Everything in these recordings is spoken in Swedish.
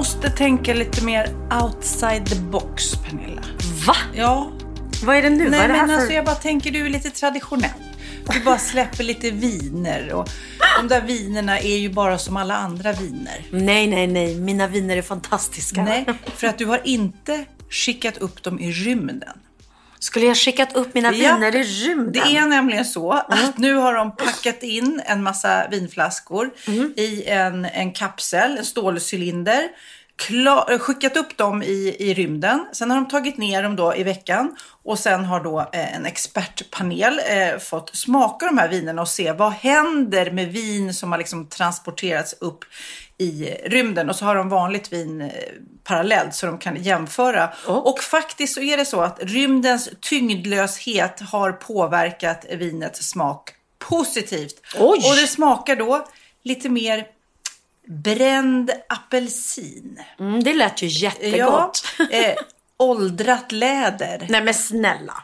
Måste tänka lite mer outside the box, Pernilla. Va? Ja. Vad är det nu? Nej, det men för... alltså jag bara tänker, du är lite traditionell. Du bara släpper lite viner och de där vinerna är ju bara som alla andra viner. Nej, nej, nej. Mina viner är fantastiska. Nej, för att du har inte skickat upp dem i rymden. Skulle jag skickat upp mina Ja, viner i rymden? Det är nämligen så att nu har de packat in en massa vinflaskor Mm. i en, en kapsel, en stålcylinder. Klar, skickat upp dem i, i rymden. Sen har de tagit ner dem då i veckan. Och sen har då eh, en expertpanel eh, fått smaka de här vinerna och se vad händer med vin som har liksom transporterats upp i rymden. Och så har de vanligt vin eh, parallellt så de kan jämföra. Och faktiskt så är det så att rymdens tyngdlöshet har påverkat vinets smak positivt. Oj! Och det smakar då lite mer bränd apelsin. Mm, det lät ju Ja, jättegott. eh, åldrat läder. Nej, men snälla.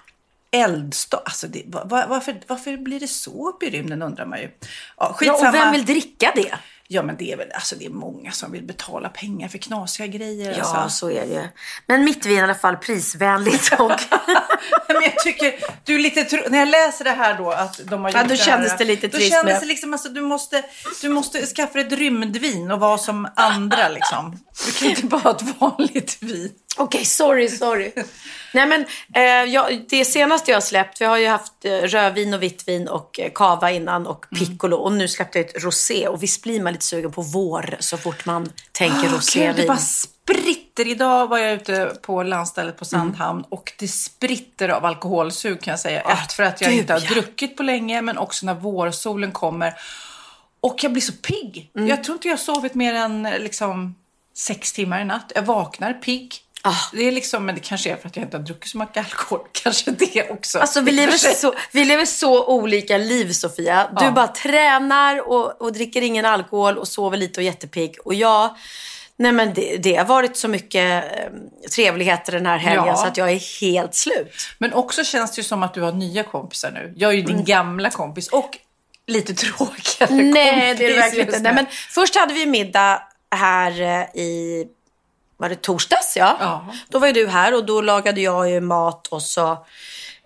Eldstad. Alltså det, va- va- varför, varför blir det så upp i rymden undrar man ju. Ja, Ja, och vem vill dricka det? Ja men det är väl, alltså det är många som vill betala pengar för knasiga grejer. Ja, alltså. så är det. Men mitt vin i alla fall prisvänligt och... Men jag tycker, du är lite när jag läser det här då att de har gjort Ja, då det kändes här, det lite Då trist kändes med- det liksom, alltså du måste, du måste skaffa ett rymdvin och vara som andra liksom. Du kan inte bara ha ett vanligt vin. Okej, sorry, sorry. Nej, men eh, jag, det senaste jag har släppt, vi har ju haft eh, rödvin och vitt vin och eh, cava innan och Mm. piccolo. Och nu släppte jag ett rosé. Och visst blir man lite sugen på vår så fort man tänker Åh, Gud, det rosévin. bara spritter. Idag var jag ute på landstället på Sandhamn och det spritter av alkoholsug kan jag säga. Ett, för att jag du, inte har ja. druckit på länge, men också när vårsolen kommer. Och jag blir så pigg. Jag tror inte jag har sovit mer än liksom, sex timmar i natt. Jag vaknar pigg. Ah. Det är liksom, men det kanske är för att jag inte har druckit så mycket alkohol. Kanske det också. Alltså vi lever, så, vi lever så olika liv Sofia. Du Ja. bara tränar och, och dricker ingen alkohol och sover lite och är jättepigg. Och jag, nej men det, det har varit så mycket eh, trevligheter den här helgen Ja. så att jag är helt slut. Men också känns det ju som att du har nya kompisar nu. Jag är ju din gamla kompis och lite tråkigare Nej, kompis det är det verkligen inte. Nej, men först hade vi middag här eh, i, var det torsdags? Ja. Ja. Då var ju du här och då lagade jag ju mat och så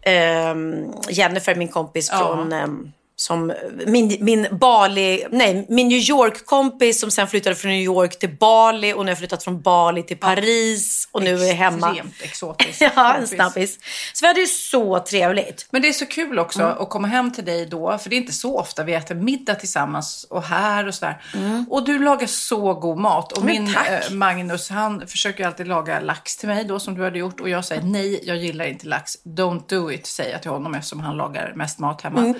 ehm, Jennifer, min kompis Ja. från ehm, som min, min Bali, nej, min New York-kompis som sen flyttade från New York till Bali och nu har flyttat från Bali till Paris och nu är hemma. Extremt exotiskt. Ja, en snabbis. Så vi hade ju så trevligt. Men det är så kul också att komma hem till dig då, för det är inte så ofta vi äter middag tillsammans och här och sådär. Och du lagar så god mat. Och Men min tack. eh, Magnus, han försöker alltid laga lax till mig då, som du hade gjort. Och jag säger nej, jag gillar inte lax. Don't do it, säger jag till honom eftersom han lagar mest mat hemma.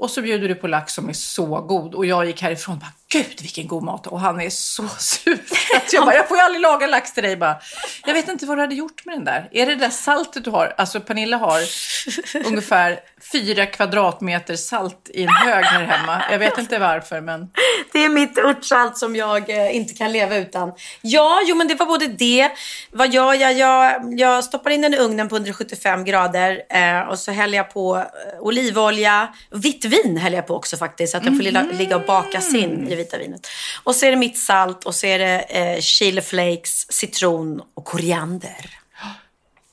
Och så bjuder du på lax som är så god. Och jag gick härifrån och bara, gud vilken god mat. Och han är så sur. Att jag bara, jag får ju aldrig laga lax till dig. Bara, jag vet inte vad du hade gjort med den där. Är det det där saltet du har? Alltså Pernilla har ungefär fyra kvadratmeter salt i en hög här hemma. Jag vet inte varför men. Det är mitt örtsalt som jag eh, inte kan leva utan. Ja, jo men det var både det. Vad gör jag? Jag, jag stoppar in den i ugnen på 175 grader eh, och så häller jag på eh, olivolja. Vitt vin häller jag på också faktiskt så att den får lilla, ligga och bakas in i vita vinet. Och så är det mitt salt och så är det eh, chili flakes, citron och koriander.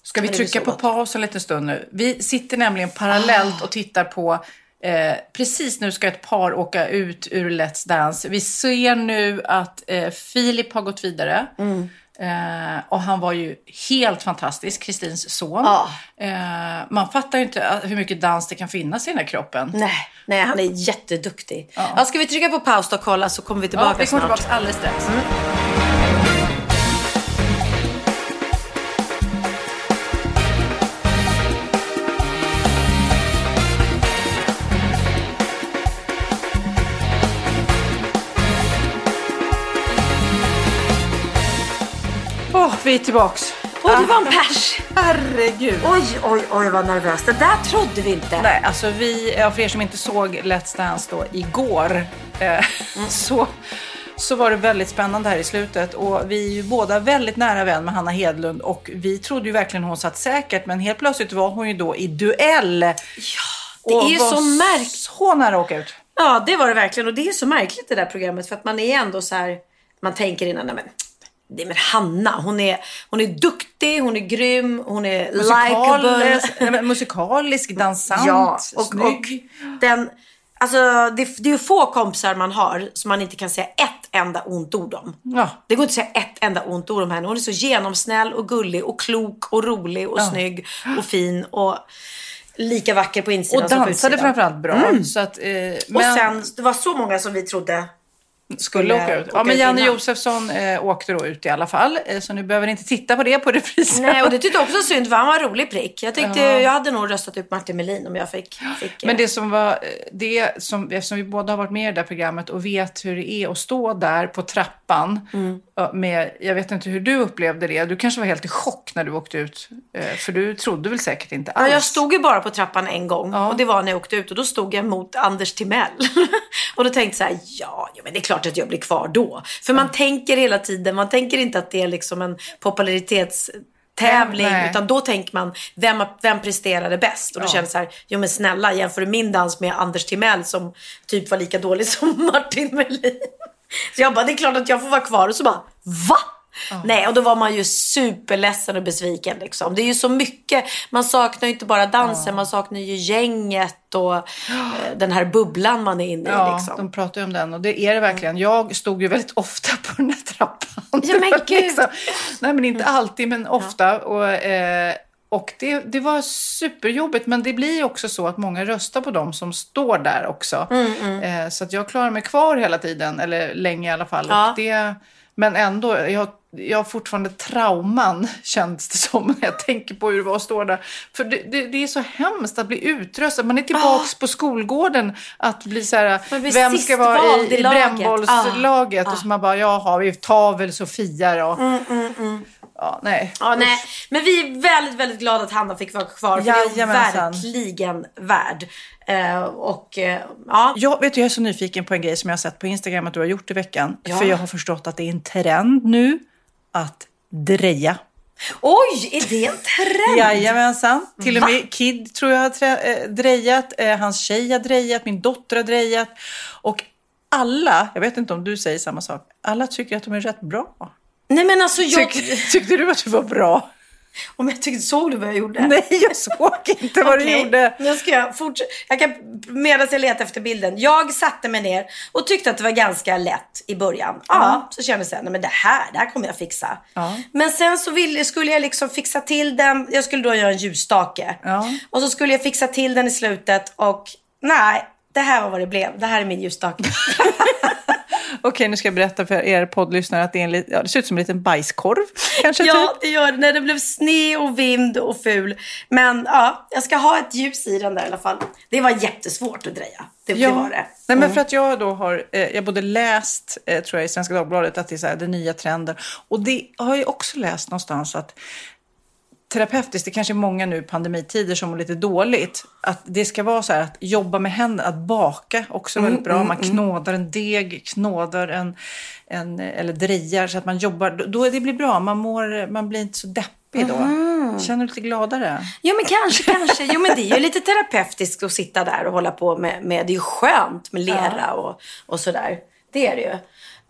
Ska vi trycka på paus en liten stund nu? Vi sitter nämligen parallellt och tittar på Eh, precis nu ska ett par åka ut ur Let's Dance. Vi ser nu att eh, Filip har gått vidare. Mm. Eh, och han var ju helt fantastisk, Kristins son. Ja. Eh, man fattar ju inte eh, hur mycket dans det kan finnas i den här kroppen. Nej, nej, han är jätteduktig. Ja. ska vi trycka på paus och kolla så kommer vi tillbaka Ja, vi kommer snart. tillbaka alldeles strax. Åh, vi är tillbaks. Åh, det var en pers! Herregud. Oj, oj, oj vad nervös. Det där trodde vi inte. Nej, alltså vi, för er som inte såg Let's Dance då igår, eh, så, så var det väldigt spännande här i slutet. Och vi är ju båda väldigt nära vän med Hanna Hedlund och vi trodde ju verkligen hon satt säkert, men helt plötsligt var hon ju då i duell. Ja, det är ju så märkt. Så nära att åka ut. Ja, det var det verkligen. Och det är så märkligt det där programmet. För att man är ändå så här. Man tänker innan, nej men. Är med Hanna. Hon är, hon är duktig, hon är grym, hon är likeable. Musikalisk, nej, men musikalisk dansant, Ja, och, och snygg. den... Alltså, det, det är ju få kompisar man har som man inte kan säga ett enda ont ord om. Ja. Det går inte att säga ett enda ont ord om henne. Hon är så genomsnäll och gullig och klok och rolig och snygg och fin och lika vacker på insidan Och som på dansade utsidan. framförallt bra. Så att, eh, Och men- sen, det var så många som vi trodde skulle åka ut. Ja, åka men ut Janne. Josefsson eh, åkte då ut i alla fall. Eh, så nu behöver ni inte titta på det på reprisen. Nej, och det tyckte jag också synd för han var en rolig prick. Jag tyckte, Ja. jag hade nog röstat ut Martin Melin om jag fick. fick Men eh, det som var, eh, det som, eftersom vi båda har varit med i det här programmet och vet hur det är att stå där på trappan Mm. Med, jag vet inte hur du upplevde det. Du kanske var helt i chock när du åkte ut. eh, För du trodde väl säkert inte alls. Ja, jag stod ju bara på trappan en gång Ja. och det var när jag åkte ut och då stod jag mot Anders Timell. och då tänkte jag så här, ja, ja, men det är klart att jag blir kvar då. För man tänker hela tiden, man tänker inte att det är liksom en popularitetstävling Nej. utan då tänker man, vem, vem presterade bäst? Och då Ja. känner så här, jo men snälla jämför du min dans med Anders Timell som typ var lika dålig som Martin Melin. Så jag bara, det är klart att jag får vara kvar och så bara, va? Nej, och då var man ju superledsen och besviken. Liksom. Det är ju så mycket. Man saknar ju inte bara dansen, man saknar ju gänget och eh, den här bubblan man är inne i. Ja, Liksom. de pratar ju om den och det är det verkligen. Jag stod ju väldigt ofta på den här trappan. Ja, men var gud. nej, men inte alltid, men ofta. Och, eh, och det, det var superjobbigt, men det blir också så att många röstar på dem som står där också. Mm, Eh, så att jag klarar mig kvar hela tiden, eller länge i alla fall. Ja. Det, men ändå, jag, jag har fortfarande trauman, känns det som, när jag tänker på hur det var att stå där. För det, det, det är så hemskt att bli utröstad. Man är tillbaks på skolgården, att bli så här, Ah. Vem ska vara i, i i laget. brännbollslaget? Ah. Och så man bara, jaha, vi tar väl Sofia då. Mm, Ja, nej. Ja, nej. Men vi är väldigt, väldigt glada att Hanna fick vara kvar. För det är hon verkligen värd. Eh, och eh, ja. Jag, vet du, jag är så nyfiken på en grej som jag har sett på Instagram att du har gjort i veckan. Ja. För jag har förstått att det är en trend nu att dreja. Oj, är det en trend? Jajamensan. Till och med Kid tror jag har eh, drejat. Eh, hans tjej har drejat. Min dotter har drejat. Och alla, jag vet inte om du säger samma sak, alla tycker att de är rätt bra. Nej men alltså jag... Tyck, tyckte du att du var bra? Om jag tyckte, såg du vad jag gjorde? Nej, jag såg inte vad du Okej, gjorde. Nu ska jag fortsätta. Jag kan, medan jag letar efter bilden. Jag satte mig ner och tyckte att det var ganska lätt i början. Ja, Ja. så kände jag nej men det här, det här kommer jag fixa. Ja. Men sen så ville, skulle jag liksom fixa till den. Jag skulle då göra en ljusstake. Ja. Och så skulle jag fixa till den i slutet och nej, det här var vad det blev. Det här är min ljusstake. Okej, nu ska jag berätta för er poddlyssnare att det, är en, ja, det ser ut som en liten bajskorv. Kanske ja, typ. det gör det. När det blev sne och vind och ful. Men ja, jag ska ha ett ljus i den där i alla fall. Det var jättesvårt att dreja. Det, det var det. Nej, men för att jag då har, eh, jag både läst, eh, tror jag i Svenska Dagbladet, att det är så här, den nya trenden. Och det har jag också läst någonstans att terapeutiskt, det kanske är många nu pandemitider som mår lite dåligt, att det ska vara så här att jobba med händerna, att baka också väldigt bra. Man knådar en deg, knådar en, en eller drejar så att man jobbar, då, det blir bra. Man, mår, man blir inte så deppig då. Känner du lite gladare? Jo men kanske, kanske. Jo men det är ju lite terapeutiskt att sitta där och hålla på med, med det är ju skönt med lera och, och sådär. Det är det ju.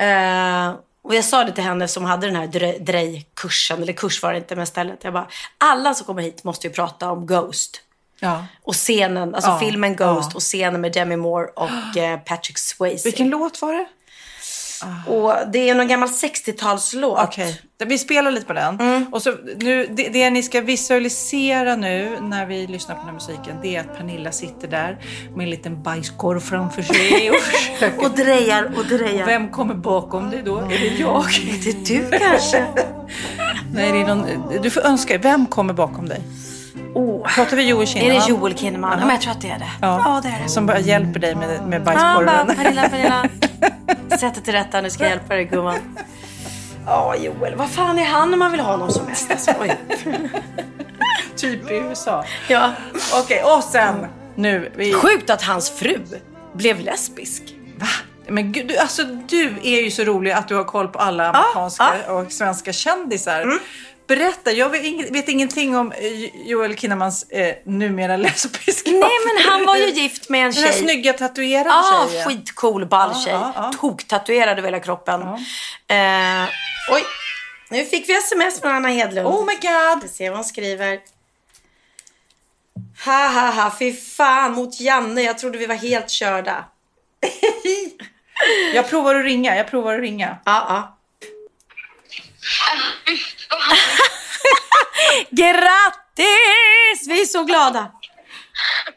Eh, Och jag sa det till henne som hade den här dre- drejkursen, eller kurs var det inte, men stället. Jag bara, alla som kommer hit måste ju prata om Ghost. Ja. Och scenen, alltså Ja, filmen Ghost ja. och scenen med Demi Moore och eh, Patrick Swayze. Vilken låt var det? Och det är någon gammal 60-talslåt. Okej, vi spelar lite på den. Mm. Och så nu, det, det ni ska visualisera nu när vi lyssnar på den här musiken, det är att Pernilla sitter där med en liten bajskorv framför sig och försöker... Och drejar och drejar. Vem kommer bakom dig då? Är det jag? Är det du kanske? Nej, det är någon... Du får önska. Vem kommer bakom dig? Oh. Pratar vi Joel Är Kinnaman? det Joel Kinnaman? Ja, men jag tror att det är det. Ja, det är det. Som bara hjälper dig med, med Han bara, bajskorven. Pernilla, Pernilla. Sätt dig till rätta, nu ska jag hjälpa dig gumman. Ja, Joel. Vad fan är han om man vill ha honom som mest? Alltså, typ i USA. Ja. Okej, och sen nu. Vi... Sjukt att hans fru blev lesbisk. Va? Men gud, du, alltså, du är ju så rolig att du har koll på alla amerikanska ja. och svenska kändisar. Berätta, jag vet, ing- vet ingenting om eh, Joel Kinnamans eh, numera lesbiska Nej, men han var ju gift med en Den här tjej. snygga tatuerade Ja, tjejen. skitcool ball tjej. Ja, ja, ja. Tok-tatuerad över hela kroppen. Eh, oj, nu fick vi sms från Anna Hedlund. Oh my god! Vi ser vad hon skriver. Ha ha ha, fy fan mot Janne. Jag trodde vi var helt körda. Jag provar att ringa, jag provar att ringa. Ja, ja. Grattis! Vi är så glada.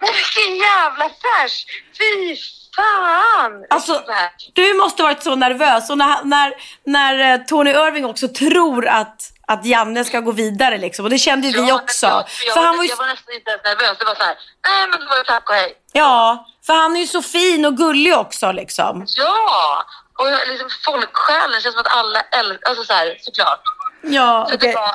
Men vilken jävla färs! Fy fan! Alltså, du måste varit så nervös. Och när, när, när eh, Tony Irving också tror att, att Janne ska gå vidare liksom. Och det kände ju vi Ja, också. men Jag, jag, För han var ju, jag var nästan inte ens nervös. Det var så här, nej men det var ju tack och hej. ja, för han är ju så fin och gullig också liksom. Ja! Och jag- liksom folksjälen känns som att alla älskar, alltså så här, såklart. Ja, Så Ha-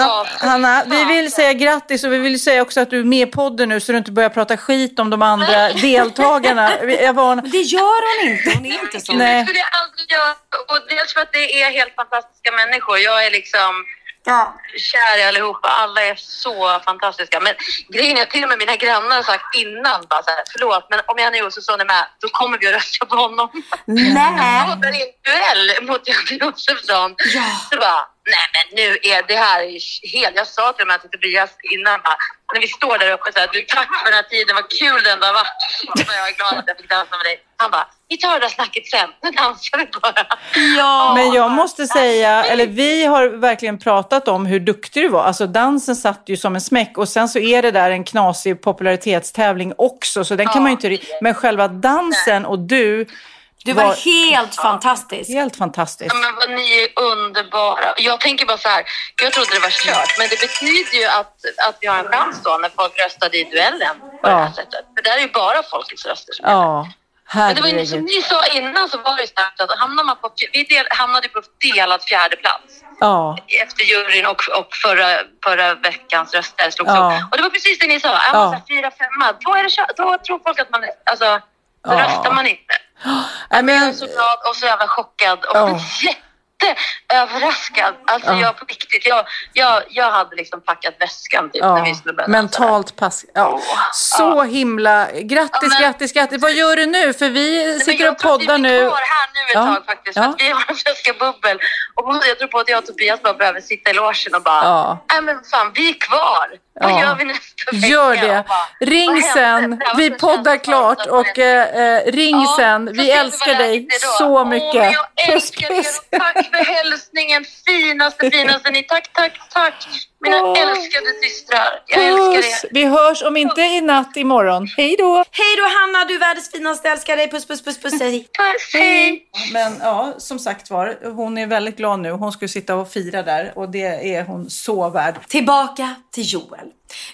ja, Hanna, vi vill säga grattis och vi vill säga också att du är med i podden nu så du inte börjar prata skit om de andra deltagarna. Jag var... det gör hon inte. Hon är inte så. Nej. Det skulle jag aldrig göra. Och dels för att det är helt fantastiska människor. Jag är liksom Ja. i allihopa. Alla är så fantastiska. Men grejen är att till och med mina grannar har sagt innan, bara så här, förlåt, men om Janne Josefsson är med, då kommer vi att rösta på honom. Nej. Och där är en duell mot Janne Josefsson. Ja. Så bara, nej men nu är det här helt... Jag sa till och med till Tobias innan, bara, när vi står där uppe, så här, du, tack för den här tiden, vad kul ändå har varit. Så jag är glad att jag fick dansa med dig. Han bara, vi tar det där snacket sen, nu dansar vi bara. Ja. Men jag måste säga, eller vi har verkligen pratat om hur duktig du var. Alltså dansen satt ju som en smäck och sen så är det där en knasig popularitetstävling också så den kan Ja, man ju inte... Men själva dansen och du Du var helt fantastisk. helt fantastisk. Ja, men vad ni är underbara. Jag tänker bara så här, jag trodde det var kört, men det betyder ju att, att vi har en chans då när folk röstade i duellen på det Ja. här sättet. För där är ju bara folkets röster som. Ja, Men det var ju som ni sa innan så var det ju snabbt att hamnar man på, vi del, hamnade på delad fjärde plats Ja, efter juryn och, och förra, förra veckans röster slogs Ja. upp. Och det var precis det ni sa, är Ja. man här fyra, femma, då, är det, då tror folk att man, alltså, då Ja. röstar man inte. Jag men, så glad och så jävla chockad och Ja. jätteöverraskad. Alltså Ja. jag på riktigt, jag, jag, jag hade liksom packat väskan typ när vi skulle börja mentalt pass. Ja. Så himla... Grattis, Ja, men- grattis, grattis. Vad gör du nu? För vi Nej, sitter jag och tror att vi poddar blir nu. kvar här nu ett Ja. tag faktiskt. För att vi har en flaska bubbel. Och jag tror på att jag och Tobias bara behöver sitta i logen och bara, Ja. men fan vi är kvar. Vad Ja. gör vi nästa vecka? Gör det. Bara, Ring vad sen. Vi poddar klart och eh, eh, ring Ja, sen. Vi älskar vad dig så Åh, mycket. men jag älskar puss. er och tack för hälsningen. Finaste, finaste ni. Tack, tack, tack. Mina Åh. älskade systrar. Jag älskar Puss. er. Vi hörs om inte i natt imorgon. Hej då. Hej då Hanna, du är världens finaste. Älskar dig. Puss, puss, puss, puss. Hej. Puss, hej. Men ja, som sagt var, hon är väldigt glad nu. Hon skulle sitta och fira där och det är hon så värd. Tillbaka till Joel.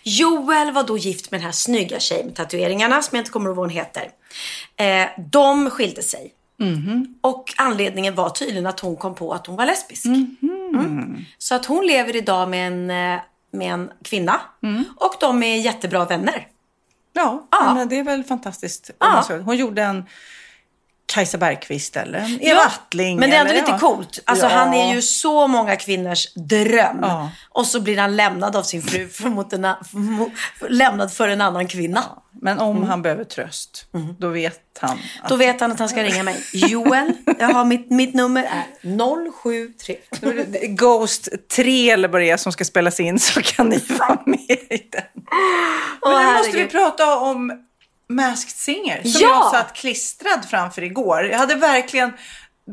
Joel var då gift med den här snygga tjejen med tatueringarna som jag inte kommer ihåg vad hon heter. Eh, de skilde sig. Och anledningen var tydligen att hon kom på att hon var lesbisk. Mm. Så att hon lever idag med en, eh, med en kvinna. Och de är jättebra vänner. Ja, Ja. Men det är väl fantastiskt. Ja. Hon gjorde en Kajsa Bergqvist eller Eva Attling. Men det är ändå eller, lite ja. coolt. Alltså Ja. han är ju så många kvinnors dröm. Ja. Och så blir han lämnad av sin fru, för mot en, mo- lämnad för en annan kvinna. Men om han behöver tröst, då vet han. Att, Mm. Då vet han att han ska ringa mig. Joel, jag har mitt, mitt nummer är 073. Då är det Ghost 3 eller vad det är som ska spelas in så kan ni vara med i den. Men nu måste vi prata om Masked Singer som Ja! jag satt klistrad framför igår. Jag hade verkligen,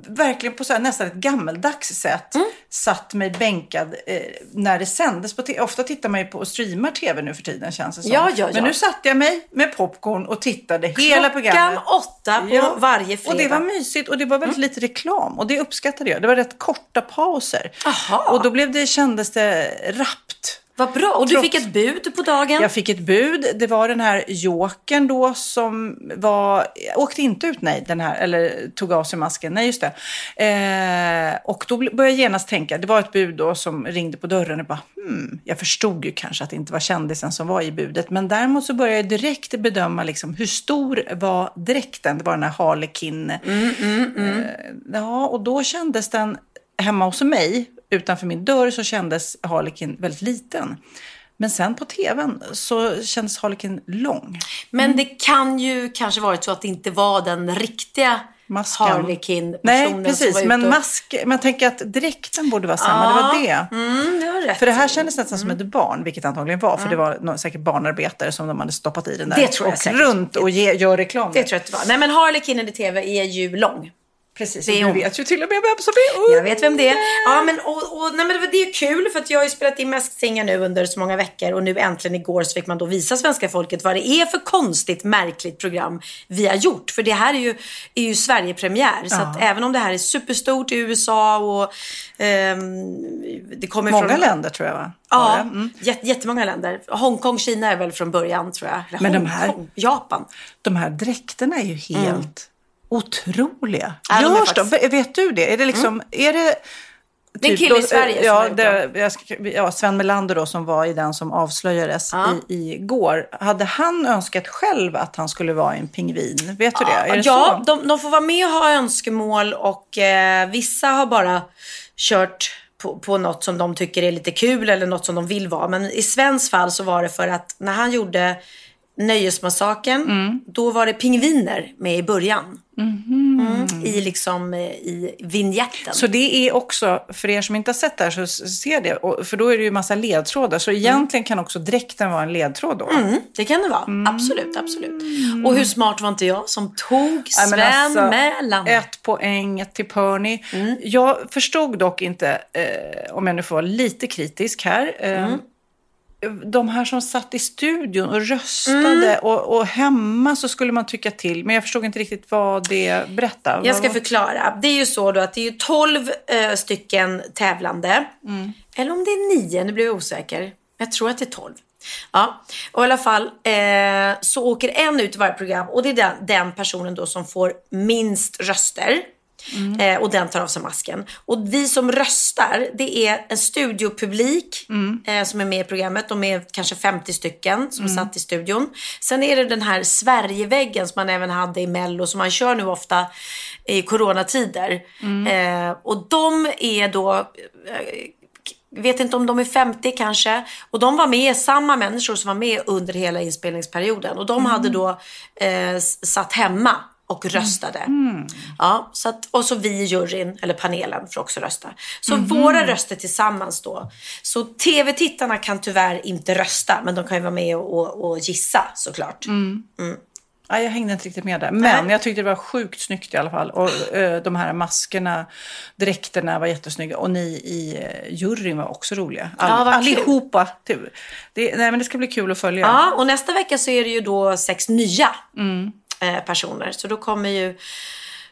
verkligen på så här, nästan ett gammeldags sätt Mm. satt mig bänkad eh, när det sändes. På Ofta tittar man ju på och streamar tv nu för tiden känns det som. Ja, ja, ja. Men nu satte jag mig med popcorn och tittade hela Klockan programmet. åtta på varje fredag. Och det var mysigt och det var väldigt lite reklam och det uppskattade jag. Det var rätt korta pauser. Aha. Och då blev det, kändes det rappt. Vad bra. Och du Trots- fick ett bud på dagen. Jag fick ett bud. Det var den här jokern då som var, åkte inte ut nej, den här, eller tog av sig masken. Nej, just det. Eh, och då började jag genast tänka, det var ett bud då som ringde på dörren och bara, hmm, jag förstod ju kanske att det inte var kändisen som var i budet. Men däremot så började jag direkt bedöma liksom, hur stor var dräkten? Det var den här Harlekin. Eh, ja, och då kändes den hemma hos mig, utanför min dörr, så kändes Harlekin väldigt liten. Men sen på tvn så kändes Harlekin lång. Men det kan ju kanske varit så att det inte var den riktiga Masken. Harlequin-personen Nej, var precis. Men och... mask, man tänker att dräkten borde vara samma. Det var det. Mm, det har rätt. För det här kändes nästan som ett barn, vilket antagligen var. För det var nå- säkert barnarbetare som de hade stoppat i den där. Det tror jag och säkert. runt och ge, gör reklam. Det tror jag att det var. Nej men Harlequinen i tv är ju lång. Precis, det du vet ju till och med vem som är ung. Jag vet vem det är. Ja, men, och, och, nej, men det är kul för att jag har ju spelat in Masked Singer nu under så många veckor och nu äntligen igår så fick man då visa svenska folket vad det är för konstigt, märkligt program vi har gjort. För det här är ju, är ju Sverigepremiär. Så att även om det här är superstort i USA och ehm, det kommer Många från... länder tror jag va? Ja? Mm. jät- jättemånga länder. Hongkong, Kina är väl från början tror jag. Eller Men de här- Hongkong, Japan. De här dräkterna är ju helt otroliga. Mm. Ja, Görs de? faktiskt- Mm. Vet du det? Är det liksom, är det... Det är en kille i Sverige som ja, gjort det, jag ja, Sven Melander då som var i den som avslöjades Ja. i, igår. Hade han önskat själv att han skulle vara en pingvin? Vet du det? Är det ja, de, de får vara med och ha önskemål och eh, vissa har bara kört på, på något som de tycker är lite kul eller något som de vill vara. Men i Svens fall så var det för att när han gjorde Nöjesmassaken, Mm. då var det pingviner med i början. Mm, I liksom eh, i vignetten. Så det är också, för er som inte har sett det här så ser det, och, för då är det ju massa ledtrådar. Så egentligen kan också dräkten vara en ledtråd då. Mm, det kan det vara. Absolut, absolut. Och hur smart var inte jag som tog Sven men alltså, Melander? Ett poäng till Perny. Mm. Jag förstod dock inte, eh, om jag nu får vara lite kritisk här, eh, Mm. De här som satt i studion och röstade Mm. och, och hemma så skulle man tycka till. Men jag förstod inte riktigt vad det berättade. Jag ska förklara. Det är ju så då att det är ju 12 eh, stycken tävlande. Eller om det är 9, nu blir jag osäker. Jag tror att det är 12. Ja, och i alla fall eh, så åker en ut i varje program och det är den, den personen då som får minst röster. Eh, och den tar av sig masken. Och vi som röstar, det är en studiopublik eh, som är med i programmet. De är kanske 50 stycken som satt i studion. Sen är det den här Sverigeväggen som man även hade i Mello, som man kör nu ofta i coronatider. Eh, och de är då eh, vet inte om de är 50 kanske. Och de var med, samma människor som var med under hela inspelningsperioden. Och de hade då eh, satt hemma och röstade. Ja, så att, och så vi i juryn, eller panelen, får också rösta. Så våra röster tillsammans då. Så tv-tittarna kan tyvärr inte rösta, men de kan ju vara med och, och, och gissa såklart. Ja, jag hängde inte riktigt med där. Men Nej. jag tyckte det var sjukt snyggt i alla fall. Och eh, de här maskerna, dräkterna var jättesnygga. Och ni i eh, juryn var också roliga. All, Ja, allihopa. Det, det, nej, men det ska bli kul att följa. Ja, och nästa vecka så är det ju då sex nya eh, personer. Så då kommer ju...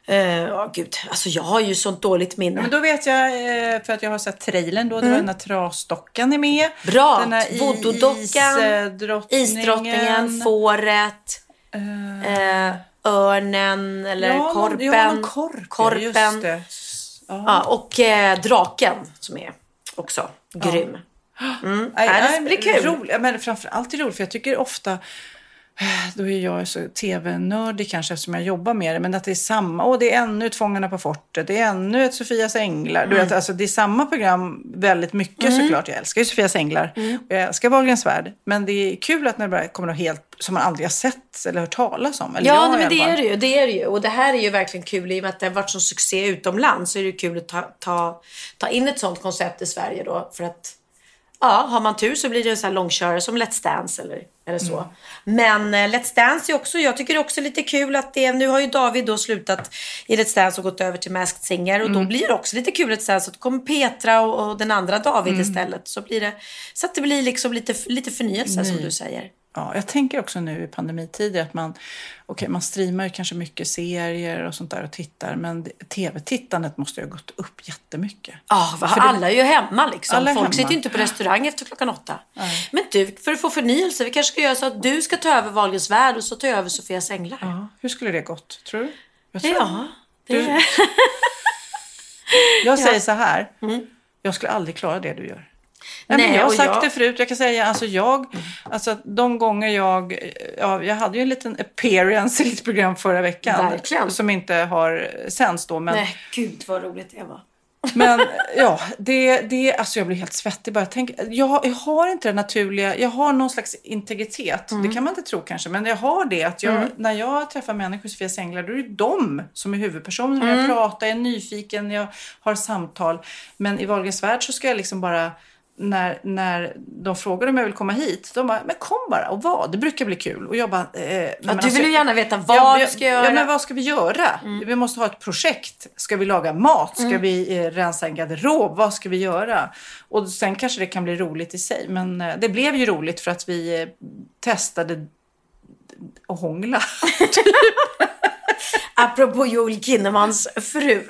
eh, Ja, gud. Alltså jag har ju sånt dåligt minne. Men då vet jag, eh, för att jag har sett trailern då, det var den här trasdockan är med. Mm. Bra. Den här Voodoo-dockan, isdrottningen. Fåret, eh, örnen eller ja, korpen. Ja, någon korp. korpen. Ja. Ja, och draken som är också grym. Mm. Nej, Nej, det blir kul. Rolig, men framförallt är det roligt för jag tycker ofta då är jag så tv-nördig kanske eftersom jag jobbar med det. Men att det är samma, och det är ännu ett Fångarna på fortet, det är ännu ett Sofias änglar. Du Mm. vet, alltså, det är samma program väldigt mycket såklart. Jag älskar ju Sofias änglar Mm. och jag älskar Wahlgrens värld. Men det är kul att när det bara kommer något helt som man aldrig har sett eller hört talas om. Eller Ja, nej, men det är det ju. Det är det ju. Och det här är ju verkligen kul i och med att det har varit sån succé utomlands. Så är det kul att ta, ta, ta in ett sånt koncept i Sverige då. För att, ja, har man tur så blir det en sån här långkörare som Let's Dance eller, eller så. Mm. Men eh, Let's Dance är också, jag tycker det är också lite kul att det, nu har ju David då slutat i Let's Dance och gått över till Masked Singer. Och då Mm. blir det också lite kul Let's Dance. att Då kommer Petra och, och den andra David Mm. istället. Så blir det, så att det blir liksom lite, lite förnyelse som Ny. du säger. Ja, jag tänker också nu i pandemitider att man, okay, man streamar ju kanske mycket serier och sånt där och tittar. Men det- tv-tittandet måste ju ha gått upp jättemycket. Ja, det- alla är ju hemma liksom. Alla Folk hemma. sitter ju inte på restaurang efter klockan åtta. Men du, för att få förnyelse, vi kanske ska göra så att du ska ta över Wahlgrens värld och så tar jag över Sofias änglar. Ja, Ja, hur skulle det gått, tror du? Jag, tror, det Du- jag säger så här, jag skulle aldrig klara det du gör. Nej, Nej, men jag har sagt jag- det förut, jag kan säga, alltså jag, alltså de gånger jag, ja, jag hade ju en liten appearance i ditt program förra veckan. Verkligen. Som inte har sänds då, men Nej, gud vad roligt det var. Men ja, det, det, alltså jag blir helt svettig bara. Tänk, jag, jag har inte det naturliga, jag har någon slags integritet. Mm. Det kan man inte tro kanske, men jag har det. Att jag, När jag träffar människor Sofias änglar, då är det de som är huvudpersonerna. Mm. Jag pratar, jag är nyfiken, jag har samtal. Men i Wahlgrens värld så ska jag liksom bara när, när de frågar om jag vill komma hit, de bara, men kom bara och vad? Det brukar bli kul. Och jag bara, eh, Ja, alltså- du vill ju gärna veta vad Ja, jag- ska göra. Mm. Ja, men vad ska vi göra? Vi måste ha ett projekt. Ska vi laga mat? Ska vi eh, rensa en garderob? Vad ska vi göra? Och sen kanske det kan bli roligt i sig. Men eh, det blev ju roligt för att vi eh, testade att hångla. Apropå Joel Kinnemans fru.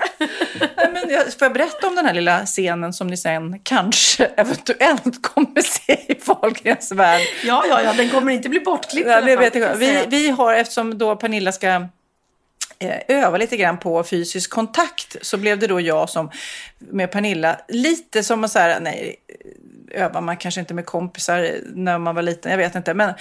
Men jag, får jag berätta om den här lilla scenen som ni sen kanske eventuellt kommer se i Wahlgrens värld? Ja, ja, ja, den kommer inte bli bortklippt. Ja, det vet jag. Vi, vi har, eftersom då Pernilla ska eh, öva lite grann på fysisk kontakt så blev det då jag som med Pernilla lite som att så här, nej, övar man kanske inte med kompisar när man var liten, jag vet inte. Men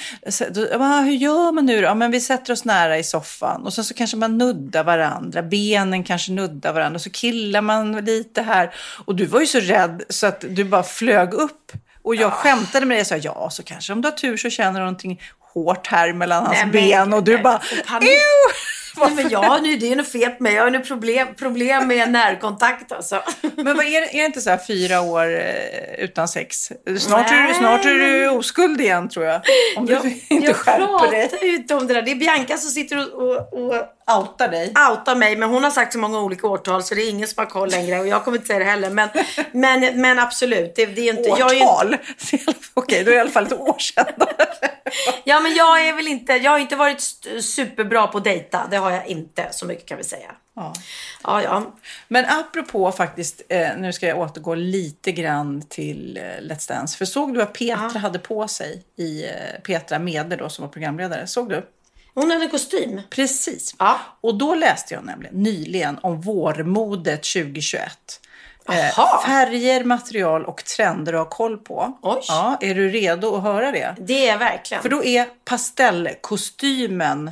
då, "Va, hur gör man nu då? Ja, men vi sätter oss nära i soffan och sen så kanske man nuddar varandra, benen kanske nuddar varandra och så killar man lite här. Och du var ju så rädd så att du bara flög upp. Och jag skämtade med dig och sa ja, så kanske om du har tur så känner du någonting hårt här mellan hans Nej, ben och du nej, bara. Ew! Nej, men jag nu, det är något fel på mig. Jag har nu problem, problem med närkontakt alltså. Men vad är, det- är det inte så här fyra år eh, utan sex? Snart är, du, snart är du oskuld igen tror jag. Om du Jag, inte jag skärper dig. pratar ju inte om det där. Det är Bianca som sitter och, och, och Outa dig. outar mig. Men hon har sagt så många olika årtal så det är ingen som har koll längre. Och jag kommer inte säga det heller. Men, men, men absolut. Det, det är inte, jag är ju Årtal? Okej, då är det i alla fall ett år sedan. ja, men jag är väl inte, jag har inte varit superbra på att dejta. Det har jag inte. Så mycket kan vi säga. Ja. Ja, ja. Men apropå faktiskt, eh, nu ska jag återgå lite grann till eh, Let's Dance. För såg du vad Petra hade på sig i eh, Petra Meder då som var programledare? Såg du? Hon hade kostym. Precis. Ja. Och då läste jag nämligen nyligen om vårmodet 2021. Eh, Aha. färger, material och trender att ha koll på. Oj. Ja, är du redo att höra det? Det är verkligen. För då är pastellkostymen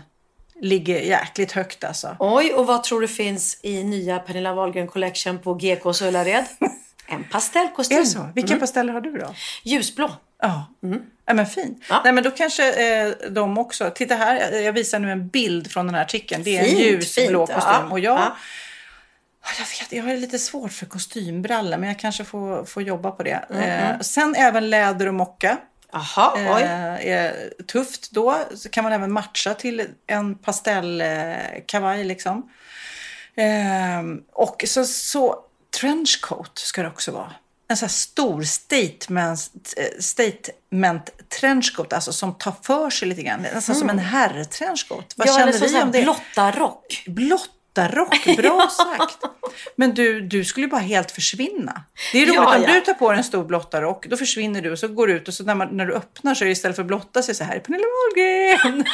ligger jäkligt högt alltså. Oj, och vad tror du finns i nya Pernilla Wahlgren Collection på GKs Ullared? En pastellkostym. Är det så? Vilka pasteller har du då? Ljusblå. Ja. ja men fin. Mm. Ja. Nej men då kanske eh, de också. Titta här, jag visar nu en bild från den här artikeln. Det är Fint, en ljusblå fint. kostym. Ja. Och jag, Ja. jag vet, jag har lite svårt för kostymbrallor men jag kanske får, får jobba på det. Mm, Eh, sen även läder och mocka. Jaha, oj. Eh, är tufft då. Så kan man även matcha till en pastellkavaj liksom. Eh, och så, så trenchcoat ska det också vara. En sån här stor statement, eh, statement trenchcoat, alltså som tar för sig lite grann. Nästan som en herrtrenchcoat. Vad Mm. ja, känner vi om det? blotta rock. Blottarock, bra sagt. Men du, du skulle bara helt försvinna. Det är roligt Ja, om ja. du tar på dig en stor blottarock, då försvinner du och så går du ut och så när, man, när du öppnar så är det istället för att blotta sig så här, Pernilla Wahlgren.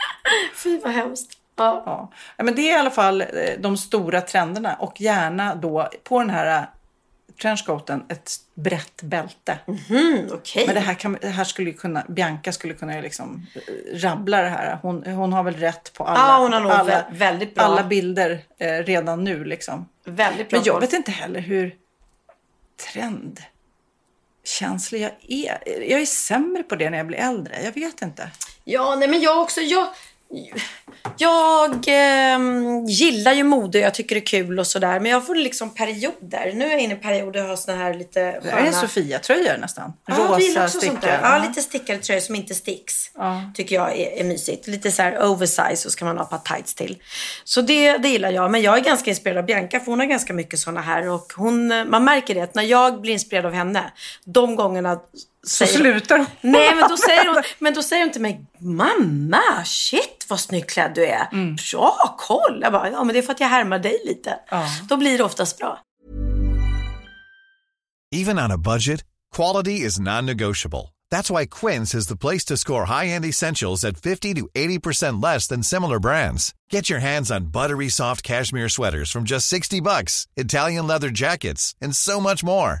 Fy vad hemskt. Ja. Ja. Men det är i alla fall eh, de stora trenderna och gärna då på den här trenchcoaten ett brett bälte. Mm, Okej. Men det här, kan, det här skulle ju kunna, Bianca skulle kunna liksom eh, rabbla det här. Hon, hon har väl rätt på alla, nog alla, vä- väldigt bra. alla bilder eh, redan nu liksom. Väldigt bra Men jag vet inte heller hur trendkänslig jag är. Jag är sämre på det när jag blir äldre. Jag vet inte. Ja, nej men jag också. Jag, jag ehm, gillar ju mode. Jag tycker det är kul och sådär. Men jag får liksom perioder. Nu är jag inne i perioder jag har såna här lite Det sköna... är Sofia-tröjor nästan. Ja, Rosa sånt där. Ja, lite stickade tröjor som inte sticks. Tycker jag är, är mysigt. Lite så här oversize och så kan man ha ett par tights till. Så det, det gillar jag. Men jag är ganska inspirerad av Bianca för hon har ganska mycket såna här. Och hon, man märker det att när jag blir inspirerad av henne, de gångerna Så slutar hon. Nej, men då, säger hon, men då säger hon till mig, mamma, shit vad snyggt klädd du är. Mm. Bra koll. Jag bara, ja men det är för att jag härmar dig lite. Ja. Då blir det oftast bra. Even on a budget, quality is non-negotiable. That's why Quince is the place to score high-end essentials at 50 to 80% less than similar brands. Get your hands on buttery soft cashmere sweaters from just 60 bucks, Italian leather jackets, and so much more.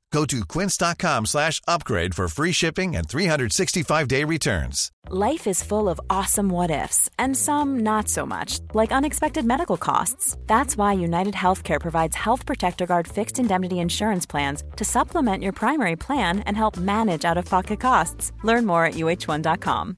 Go to quince.com slash upgrade for free shipping and 365-day returns. Life is full of awesome what ifs, and some not so much, like unexpected medical costs. That's why United Healthcare provides Health Protector Guard fixed indemnity insurance plans to supplement your primary plan and help manage out of pocket costs. Learn more at uh1.com.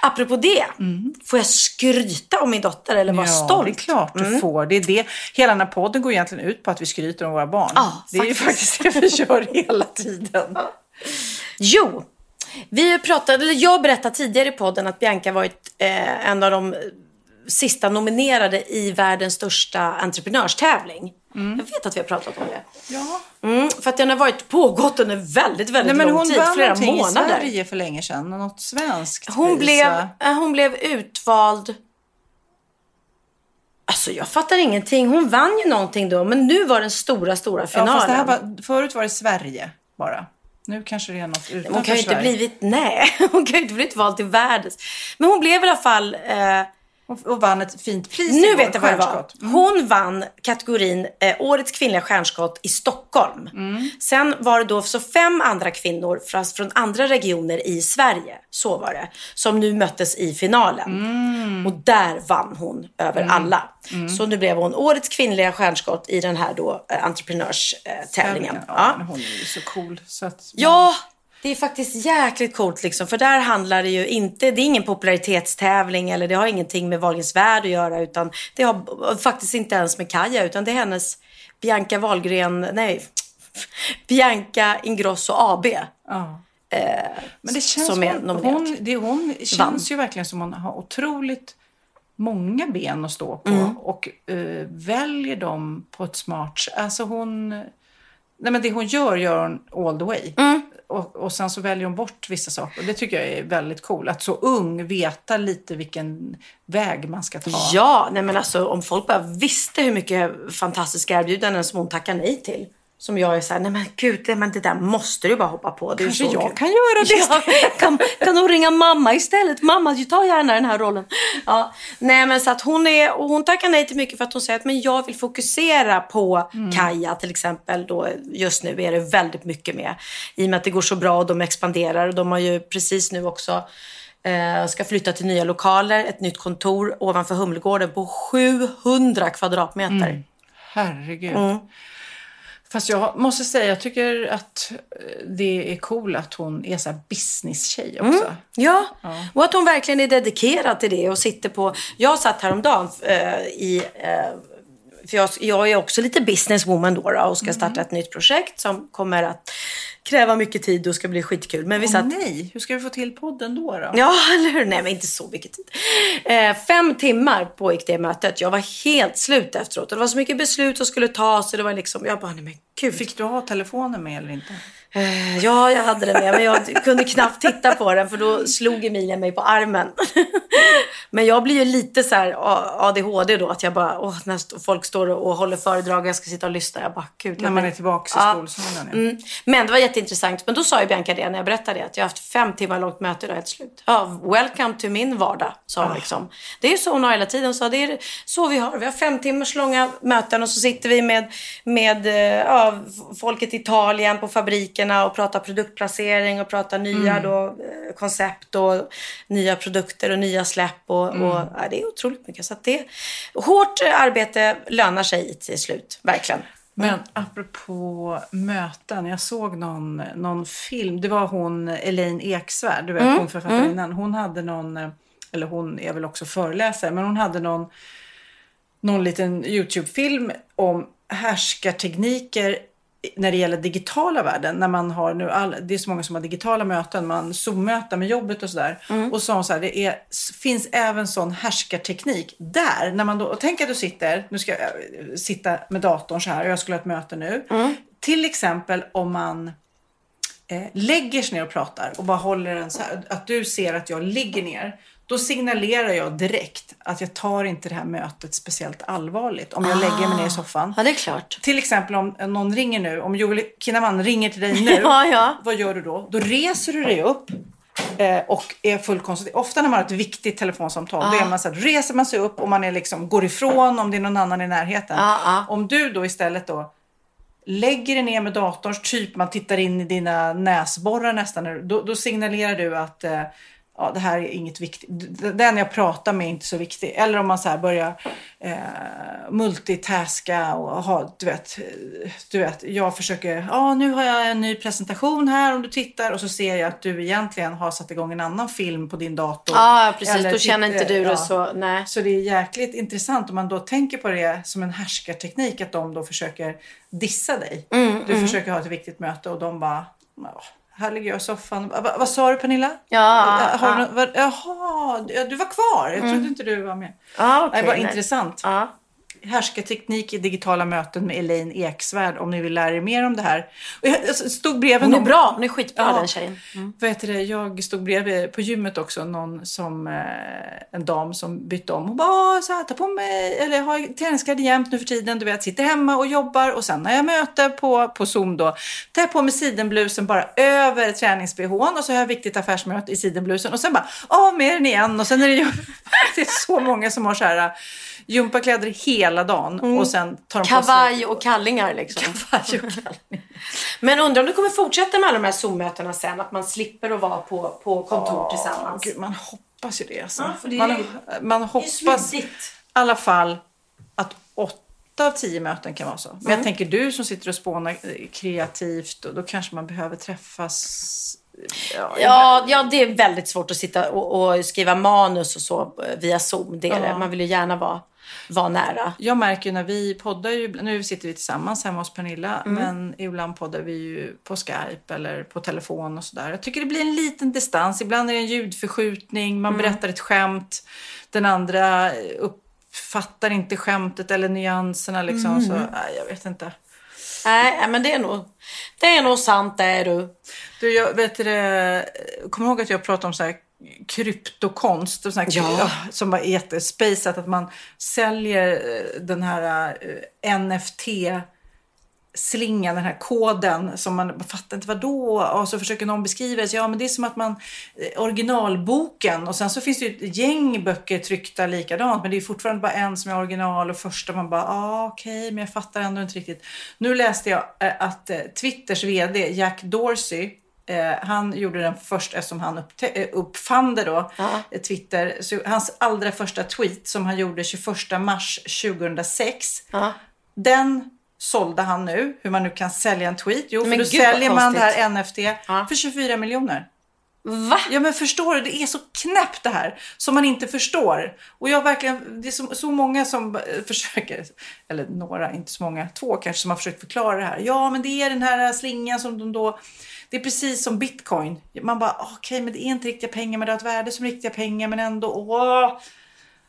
Apropå det, får jag skryta om min dotter eller vara ja, stolt? det är klart du får. Det är det. Hela den här podden går egentligen ut på att vi skryter om våra barn. Ja, det är ju faktiskt det vi gör hela tiden. Jo, vi pratade, eller jag berättade tidigare i podden att Bianca varit eh, en av de sista nominerade i världens största entreprenörstävling. Jag vet att vi har pratat om det. Ja. Mm, för att den har varit pågått under väldigt, väldigt Nej, men lång hon tid, vann flera någonting i månader. Sverige för länge sedan. Något svenskt Hon pris, blev, eh, hon blev utvald... Alltså jag fattar ingenting. Hon vann ju någonting då, men nu var den stora, stora Ja, finalen. fast det här var, förut var det Sverige bara. Nu kanske det är något utanför hon kan ju inte Sverige. blivit, nej, hon kan ju inte blivit vald till världens. Men hon blev i alla fall, eh, Och, och vann ett fint pris nu igår, vet jag vad det var. Mm. Hon vann kategorin eh, Årets kvinnliga stjärnskott i Stockholm. Mm. Sen var det då så fem andra kvinnor från, från andra regioner i Sverige, så var det, som nu möttes i finalen. Mm. Och där vann hon över alla. Så nu blev hon Årets kvinnliga stjärnskott i den här då eh, entreprenörstävlingen. Ja, men hon är ju så cool. Så att, Ja, det är faktiskt jäkligt coolt liksom. För där handlar det ju inte, det är ingen popularitetstävling eller det har ingenting med Wahlgrens värld att göra. Utan det har faktiskt inte ens med Kaja utan det är hennes Bianca Wahlgren, nej, Bianca Ingrosso AB. Ja. Eh, Men det känns som är hon, hon, det, hon känns Vann. ju verkligen som hon har otroligt många ben att stå på Mm. och eh, väljer dem på ett smart sätt. Alltså hon... Nej men det hon gör, gör hon all the way. Mm. Och, och sen så väljer hon bort vissa saker. Och det tycker jag är väldigt cool. Att så ung veta lite vilken väg man ska ta. Ja, nej men alltså om folk bara visste hur mycket fantastiska erbjudanden som hon tackar nej till. Som jag är såhär, nej men gud, nej, men det där måste du bara hoppa på. Det Kanske så jag kul. kan göra det. Ja, kan, kan hon ringa mamma istället? Mamma, tar gärna den här rollen. Ja, nej men så att hon är, och hon tackar nej till mycket för att hon säger att men jag vill fokusera på Kaja till exempel. Då, just nu är det väldigt mycket med. I och med att det går så bra och de expanderar. Och de har ju precis nu också eh, ska flytta till nya lokaler, ett nytt kontor ovanför Humlegården på 700 kvadratmeter. Herregud. Mm. Fast jag måste säga, jag tycker att eh, det är cool att hon är så här business-tjej också. Mm. Ja. och att hon verkligen är dedikerad till det och sitter på... Jag satt häromdagen eh, i... Eh, för jag, jag är också lite businesswoman då, då och ska starta ett nytt projekt som kommer att kräva mycket tid och ska bli skitkul. Men vi Åh, satt... nej, hur ska vi få till podden då? då? Ja, eller hur? Nej, men inte så mycket tid. Eh, fem timmar pågick det mötet. Jag var helt slut efteråt. Och det var så mycket beslut som skulle tas. Och det var liksom, jag bara, nej men gud. Fick du ha telefonen med eller inte? Eh, Ja, jag hade det med, men jag kunde knappt titta på den för då slog Emilia mig på armen. Men jag blir ju lite så här ADHD då, att jag bara, åh, när folk står och håller föredrag och jag ska sitta och lyssna. Jag bara, gud. När man är tillbaka i skolsalen. Ja. Mm. Men det var jätteintressant. Men då sa ju Bianca det när jag berättade det, att jag har haft fem timmar långt möte idag helt slut. Ja, welcome to min vardag, sa Ah. hon liksom. Det är ju så hon har hela tiden. Hon sa, det är så vi har. Vi har fem timmars långa möten och så sitter vi med, med eh, ja, folket i Italien på fabrikerna och pratar produktplacering och pratar nya Mm. då, eh, koncept och nya produkter och nya släpp. Och, Mm. och, ja, det är otroligt mycket. Så det, hårt arbete lönar sig till slut, verkligen. Men apropå möten, jag såg någon, någon film. Det var hon Elaine Eksvärd, du vet hon författarinnan. Hon hade någon, eh, eller hon är väl också föreläsare, men hon hade någon, någon liten YouTube-film om härskartekniker när det gäller digitala världen. När man har nu all, det är så många som har digitala möten, man zoom-möten med jobbet och sådär. Och så hon så här, det är, finns även sån härskarteknik där. När man då, och tänk att du sitter, nu ska jag eh, sitta med datorn så här och jag skulle ha ett möte nu. Till exempel om man eh, lägger sig ner och pratar och bara håller en så här, att du ser att jag ligger ner. Då signalerar jag direkt att jag tar inte det här mötet speciellt allvarligt om jag lägger mig ner i soffan. Ja, det är klart. Till exempel om någon ringer nu, om Joel Kinnaman ringer till dig nu. Ja, ja. Vad gör du då? Då reser du dig upp eh, och är full koncentrerad. Ofta när man har ett viktigt telefonsamtal, då är man så här, reser man sig upp och man är liksom, går ifrån om det är någon annan i närheten. Ja, ja. Om du då istället då lägger dig ner med datorn, typ man tittar in i dina näsborrar nästan, då, då signalerar du att eh, ja, det här är inget viktigt. Den jag pratar med är inte så viktig. Eller om man så börjar eh, multitaska och ha, du vet, eh, du vet, jag försöker, ja nu har jag en ny presentation här om du tittar och så ser jag att du egentligen har satt igång en annan film på din dator. Ja, precis. Eller Då känner tittar- inte du det ja. så. Nej. Så det är jäkligt intressant om man då tänker på det som en härskarteknik att de då försöker dissa dig. Mm, du försöker ha ett viktigt möte och de bara, "Ja, här ligger jag i soffan. Va, vad sa du Pernilla? Ja, har ja. du, vad- jaha, ja, du var kvar. Jag trodde inte du var med. Ja, okej, det var nej. intressant. Ja. Härskarteknik i digitala möten med Elaine Eksvärd om ni vill lära er mer om det här. Och jag stod bredvid Hon är någon- bra. Hon är skitbra Ja. den tjejen. Mm. heter det? Jag stod bredvid på gymmet också, någon som, eh, en dam som bytte om. Hon bara, "Ah, så här, ta på mig, eller jag har träningskläder jämt nu för tiden, du vet, sitter hemma och jobbar och sen när jag möter på, på Zoom då, tar jag på mig sidenblusen bara över tränings-bhn och så har jag viktigt affärsmöte i sidenblusen och sen bara av med den igen och sen är det ju, det är så många som har så här gympakläder hela dagen och sen tar de på sig Kavaj och kallingar liksom. kavaj och kallingar. Men undrar om du kommer fortsätta med alla de här Zoom-mötena sen? Att man slipper att vara på, på kontor tillsammans? Gud, man hoppas ju det. Alltså. Ja, det man, ju- man hoppas i alla fall att åtta av tio möten kan vara så. Men jag tänker du som sitter och spånar eh, kreativt och då kanske man behöver träffas. Ja, Ja, ja, det är väldigt svårt att sitta och, och skriva manus och så eh, via Zoom. Det är det. Man vill ju gärna vara, vara nära. Jag märker ju när vi poddar, ju, nu sitter vi tillsammans hemma hos Pernilla, Mm. men ibland poddar vi ju på Skype eller på telefon och sådär. Jag tycker det blir en liten distans. Ibland är det en ljudförskjutning, man Mm. berättar ett skämt, den andra uppfattar inte skämtet eller nyanserna liksom. Mm. Så, nej, jag vet inte. Nej, men det är nog, det är nog sant det är du. Du, jag vet det, kommer ihåg att jag pratade om så här kryptokonst och sån här, Ja. som var jättespejsat att man säljer eh, den här eh, NFT slingan, den här koden som man fattar inte vad då och så försöker någon beskriva det. Så, Ja, men det är som att man eh, originalboken och sen så finns det ju ett gäng böcker tryckta likadant, men det är fortfarande bara en som är original och första man bara, ah, okej, men jag fattar ändå inte riktigt. Nu läste jag att Twitters vd Jack Dorsey Eh, han gjorde den först eftersom han eh, uppfann det då, eh, Twitter. Så hans allra första tweet som han gjorde 21 mars 2006. Ja. Den sålde han nu, hur man nu kan sälja en tweet. Jo, för Men då gud, vad säljer man det här NFT Ja. för 24 miljoner. Va? Ja men förstår du, det är så knäppt det här som man inte förstår. Och jag verkligen, det är så, så många som försöker, eller några, inte så många, två kanske som har försökt förklara det här. Ja men det är den här slingan som de då, det är precis som bitcoin. Man bara, okej men det är inte riktiga pengar men det har ett värde som riktiga pengar men ändå, åh.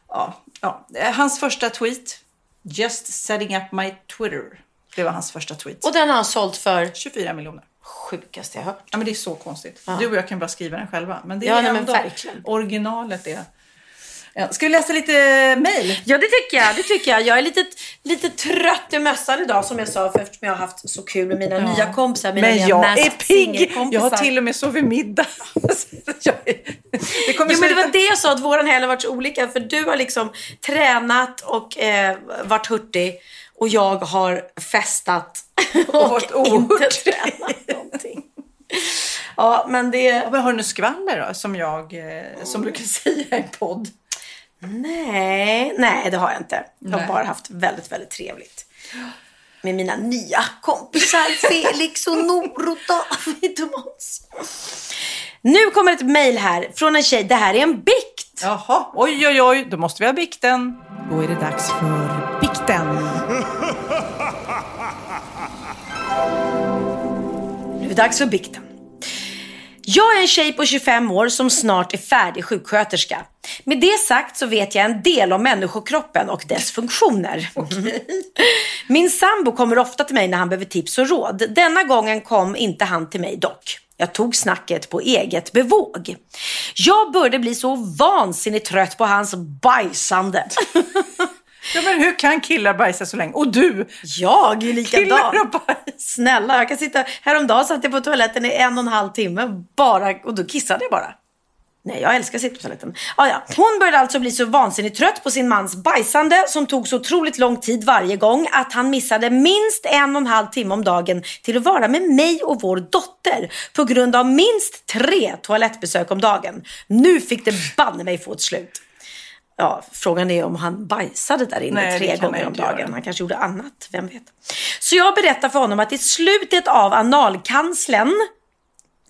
Ja, ja. Eh, Hans första tweet, just setting up my Twitter. Det var hans första tweet. Och den har han sålt för 24 miljoner. sjukaste jag hört. Ja, men det är så konstigt. Du och jag kan bara skriva den själva. Men det är Ja, nej, men ändå verkligen. originalet. Är. Ja, ska vi läsa lite mejl? Ja, det tycker jag. Det tycker jag. Jag är lite, lite trött i mössan idag som jag sa för eftersom jag har haft så kul med mina nya kompisar. Mina Men nya jag är pigg! Jag har till och med sovit middag. Jag det kommer Jo, men det var det jag sa, att våran helg har varit så olika. För du har liksom tränat och eh, varit hurtig. Och jag har festat och, varit inte tränat någonting. Ja, men det... Ja, men har du något skvaller då? Som jag, eh, som du kan säga i podd. Nej, nej det har jag inte. Jag har Nej. bara haft väldigt, väldigt trevligt. Med mina nya kompisar Felix och Nor och David och Måns. Nu kommer ett mejl här från en tjej. Det här är en bikt. Jaha, oj oj oj, då måste vi ha bikten. Då är det dags för bikten. Nu är det dags för bikten. Jag är en tjej på 25 år som snart är färdig sjuksköterska. Med det sagt så vet jag en del om människokroppen och dess funktioner. Min sambo kommer ofta till mig när han behöver tips och råd. Denna gången kom inte han till mig dock. Jag tog snacket på eget bevåg. Jag började bli så vansinnigt trött på hans bajsande. Ja, men hur kan killar bajsa så länge? Och du! Jag är likadan. Killar och bajs. Snälla, jag kan sitta... Häromdagen satt jag på toaletten i en och en halv timme bara, och då kissade jag bara. Nej, jag älskar att sitta på toaletten. Ah, ja. Hon började alltså bli så vansinnigt trött på sin mans bajsande som tog så otroligt lång tid varje gång att han missade minst en och en halv timme om dagen till att vara med mig och vår dotter på grund av minst tre toalettbesök om dagen. Nu fick det banne mig få ett slut. Ja, frågan är om han bajsade där inne Nej, tre gånger om dagen. göra. Han kanske gjorde annat, vem vet. Så jag berättar för honom att i slutet av analkanslern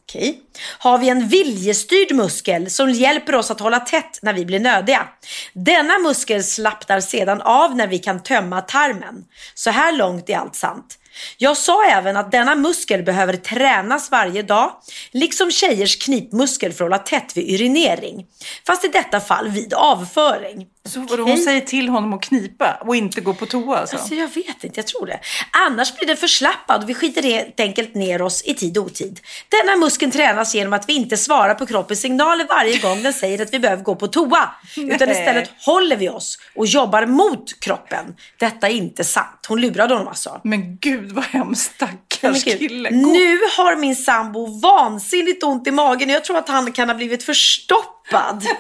Okej. Har vi en viljestyrd muskel som hjälper oss att hålla tätt när vi blir nödiga. Denna muskel slappnar sedan av när vi kan tömma tarmen. Så här långt är allt sant. Jag sa även att denna muskel behöver tränas varje dag, liksom tjejers knipmuskel för att hålla tätt vid urinering. Fast i detta fall vid avföring. Så vadå, hon säger till honom att knipa och inte gå på toa alltså? Alltså jag vet inte, jag tror det. Annars blir den förslappad och vi skiter helt enkelt ner oss i tid och otid. Denna muskeln tränas genom att vi inte svarar på kroppens signaler varje gång den säger att vi behöver gå på toa. Utan istället håller vi oss och jobbar mot kroppen. Detta är inte sant. Hon lurade honom alltså. Men gud vad hemskt, stackars kille. Gå. Nu har min sambo vansinnigt ont i magen. Jag tror att han kan ha blivit förstoppad.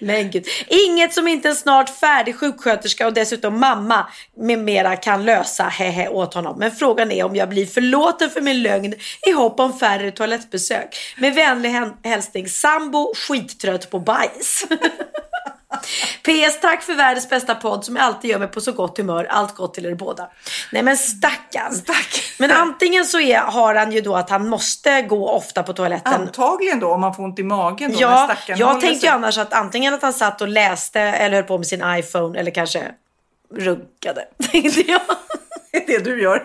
Men gud, inget som inte en snart färdig sjuksköterska och dessutom mamma med mera kan lösa hehe åt honom. Men frågan är om jag blir förlåten för min lögn i hopp om färre toalettbesök. Med vänlig hälsning sambo skittrött på bajs. PS, tack för världens bästa podd som alltid gör mig på så gott humör. Allt gott till er båda. Nej men stackarn. Stackarn. Men antingen så är, har han ju då att han måste gå ofta på toaletten. Antagligen då, om man får ont i magen då. när Ja, stackaren jag tänkte sig. ju annars att antingen att han satt och läste eller höll på med sin iPhone eller kanske runkade. Tänkte jag. Det är det du gör.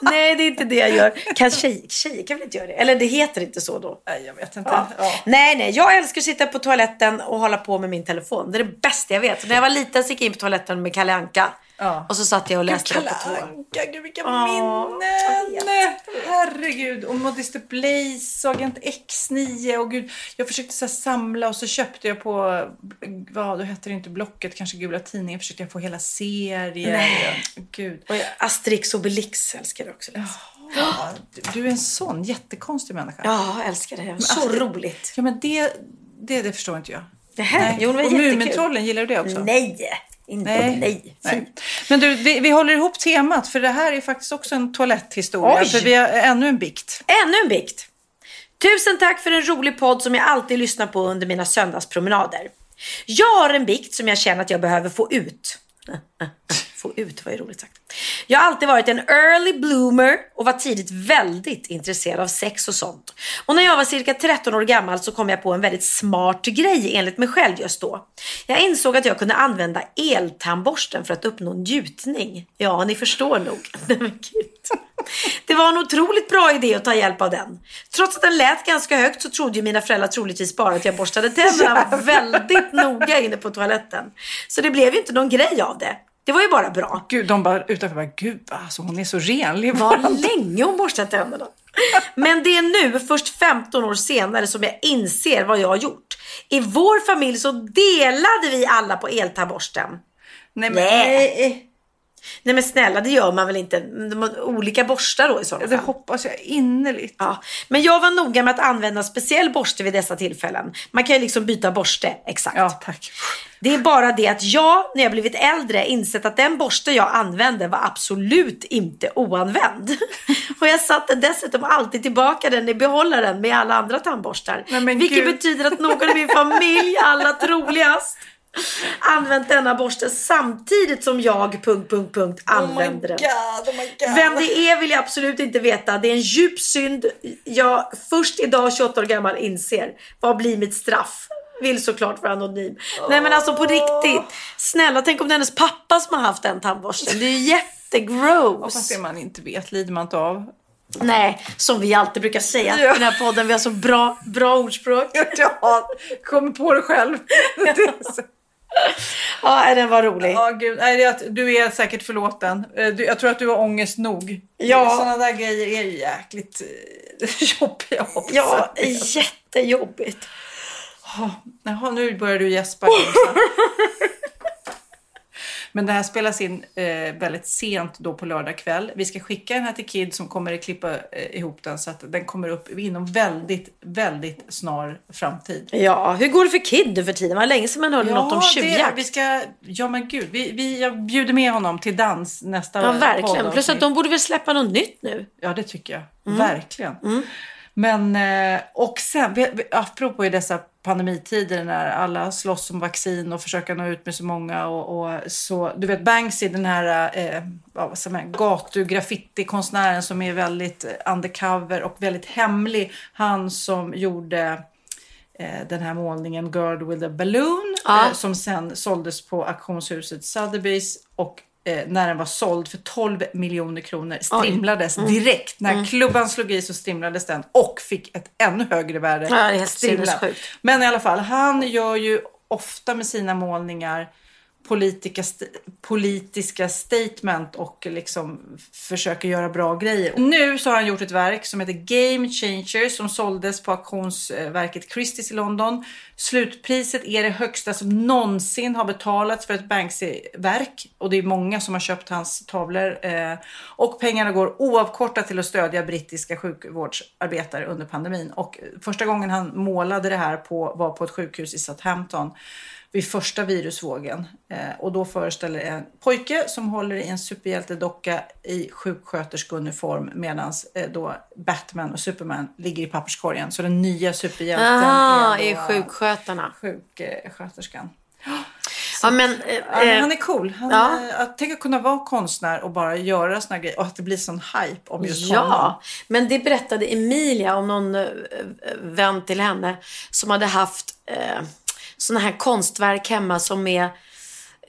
Nej, det är inte det jag gör. Kan tjejer, tjejer kan väl inte göra det? Eller det heter inte så då. Nej, jag vet inte. Ja. Ja. Nej, nej, jag älskar att sitta på toaletten och hålla på med min telefon. Det är det bästa jag vet. När jag var liten så gick jag in på toaletten med Kalle Anka. Ja. Och så satt jag och läste det på. Anka, gud vilka Ja, minnen! Herregud, och Modesty Blaze och Agent X9 och gud, jag försökte så här samla och så köpte jag på, vad då hette det inte, Blocket, kanske Gula Tidningen, försökte jag få hela serier. Nej. Gud. Och jag- Asterix och Obelix älskar jag också. Ja, du är en sån jättekonstig människa. Ja, jag älskar det. Så alltså, det- roligt. Ja, men det, det, det förstår inte jag. Det här, jo, det var och. Mumintrollen, gillar du det också? Nej, inte nej. nej. Fint. Men du, vi, vi håller ihop temat för det här är faktiskt också en toaletthistoria. Oj. För vi har ännu en bikt. Ännu en bikt. Tusen tack för en rolig podd som jag alltid lyssnar på under mina söndagspromenader. Jag har en bikt som jag känner att jag behöver få ut. Få ut var ju roligt sagt. Jag har alltid varit en early bloomer och var tidigt väldigt intresserad av sex och sånt. Och när jag var cirka 13 år gammal så kom jag på en väldigt smart grej enligt mig själv just då. Jag insåg att jag kunde använda eltandborsten för att uppnå njutning. Ja, ni förstår nog. Det var en otroligt bra idé att ta hjälp av den. Trots att den lät ganska högt så trodde ju mina föräldrar troligtvis bara att jag borstade tänderna väldigt noga inne på toaletten. Så det blev ju inte någon grej av det. Det var ju bara bra. Gud, de bara utanför bara, gud alltså hon är så renlig. Vad länge hon borstat tänderna. Men det är nu, först 15 år senare, som jag inser vad jag har gjort. I vår familj så delade vi alla på eltandborsten. Nej, men, Nej. Nej men snälla, det gör man väl inte? De har olika borstar då i sådana Det fall. hoppas jag innerligt. Ja, men jag var noga med att använda speciell borste vid dessa tillfällen. Man kan ju liksom byta borste, exakt. Ja, tack. Det är bara det att jag, när jag blivit äldre, insett att den borste jag använde var absolut inte oanvänd. Och jag satte dessutom alltid tillbaka den i behållaren med alla andra tandborstar. Nej, men vilket Gud. betyder att någon i min familj, alla troligast, använt denna borste samtidigt som jag, punkt, punkt, punkt, använder den. oh my god. Vem det är vill jag absolut inte veta. Det är en djup synd. Jag först idag, 28 år gammal, inser. Vad blir mitt straff? Vill såklart vara anonym. Nej men alltså på riktigt. Snälla, tänk om det är hennes pappa som har haft den tandborsten. Det är ju jättegross. Fast det man inte vet lider man inte av. Nej, som vi alltid brukar säga Ja. i den här podden. Vi har så bra, bra ordspråk. Ja, kommer på det själv. Ja, den var rolig. Ja, gud. Nej, du är säkert förlåten. Eh, Jag tror att du har ångest nog. Ja. Sådana där grejer är ju jäkligt eh, jobbiga också. Ja, jättejobbigt. Jaha, nu börjar du gäspa. Men det här spelas in eh, väldigt sent då på lördag kväll. Vi ska skicka den här till Kid som kommer att klippa eh, ihop den så att den kommer upp inom väldigt, väldigt snar framtid. Ja, hur går det för Kid nu för tiden? Var det länge sedan man hörde något om tjuvjakt? vi ska, ja men gud, vi, vi, jag bjuder med honom till dans nästa Ja, verkligen. Plus att de borde väl släppa något nytt nu? Ja, det tycker jag. Mm. Verkligen. Men, eh, och sen, apropå i dessa pandemitider när alla slåss om vaccin och försöka nå ut med så många och, och så, du vet Banksy, den här eh, vad ska man, gatu-graffiti-konstnären som är väldigt eh, undercover och väldigt hemlig. Han som gjorde eh, den här målningen Girl with a Balloon Ja. eh, som sen såldes på auktionshuset Sotheby's och eh, när den var såld för 12 miljoner kronor strimlades Mm. direkt. När klubban slog i så strimlades den och fick ett ännu högre värde. Ja, det är helt. Men i alla fall, han gör ju ofta med sina målningar politiska, st- politiska statement och liksom försöker göra bra grejer. Nu så har han gjort ett verk som heter Game Changer som såldes på auktionsverket Christie's i London. Slutpriset är det högsta som någonsin har betalats för ett Banksy-verk och det är många som har köpt hans tavlor. Eh, och pengarna går oavkortat till att stödja brittiska sjukvårdsarbetare under pandemin. Och första gången han målade det här på, var på ett sjukhus i Southampton vid första virusvågen. Eh, och då föreställer en pojke som håller i en superhjältedocka i sjuksköterskeuniform medan eh, då Batman och Superman ligger i papperskorgen. Så den nya superhjälten Ah, är är sjukskötarna. sjuksköterskan. Eh, Ja, men eh, han är cool. Han, ja. eh, att, tänk att kunna vara konstnär och bara göra såna grejer och att det blir sån hype om just honom. Ja, men det berättade Emilia om någon vän till henne som hade haft eh, såna här konstverk hemma som är,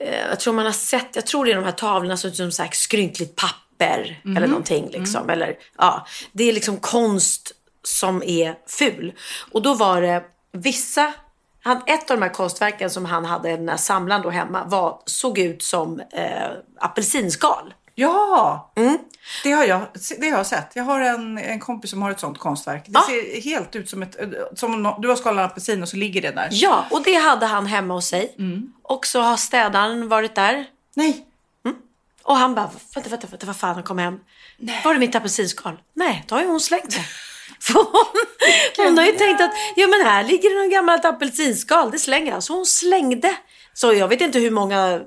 eh, jag tror man har sett, jag tror det är de här tavlorna som ser ut som skrynkligt papper Mhm. eller någonting liksom. Eller, ja, det är liksom konst som är ful. Och då var det vissa han, ett av de här konstverken som han hade, den här samlaren då hemma, var, såg ut som eh, apelsinskal. Ja, Mm. det, har jag, det har jag sett. Jag har en, en kompis som har ett sånt konstverk. Det Ja. ser helt ut som ett... Som om nå- du har skalat apelsin och så ligger det där. Ja, och det hade han hemma hos sig. Mm. Och så har städaren varit där. Nej, Och han bara, vänta, vänta, vänta, vad fan, han kom hem. Var är mitt apelsinskal? Nej, då har ju hon slängt det. För hon, hon har ju tänkt att, ja men här ligger det någon gammalt apelsinskal, det slänger jag. Så hon slängde. Så jag vet inte hur många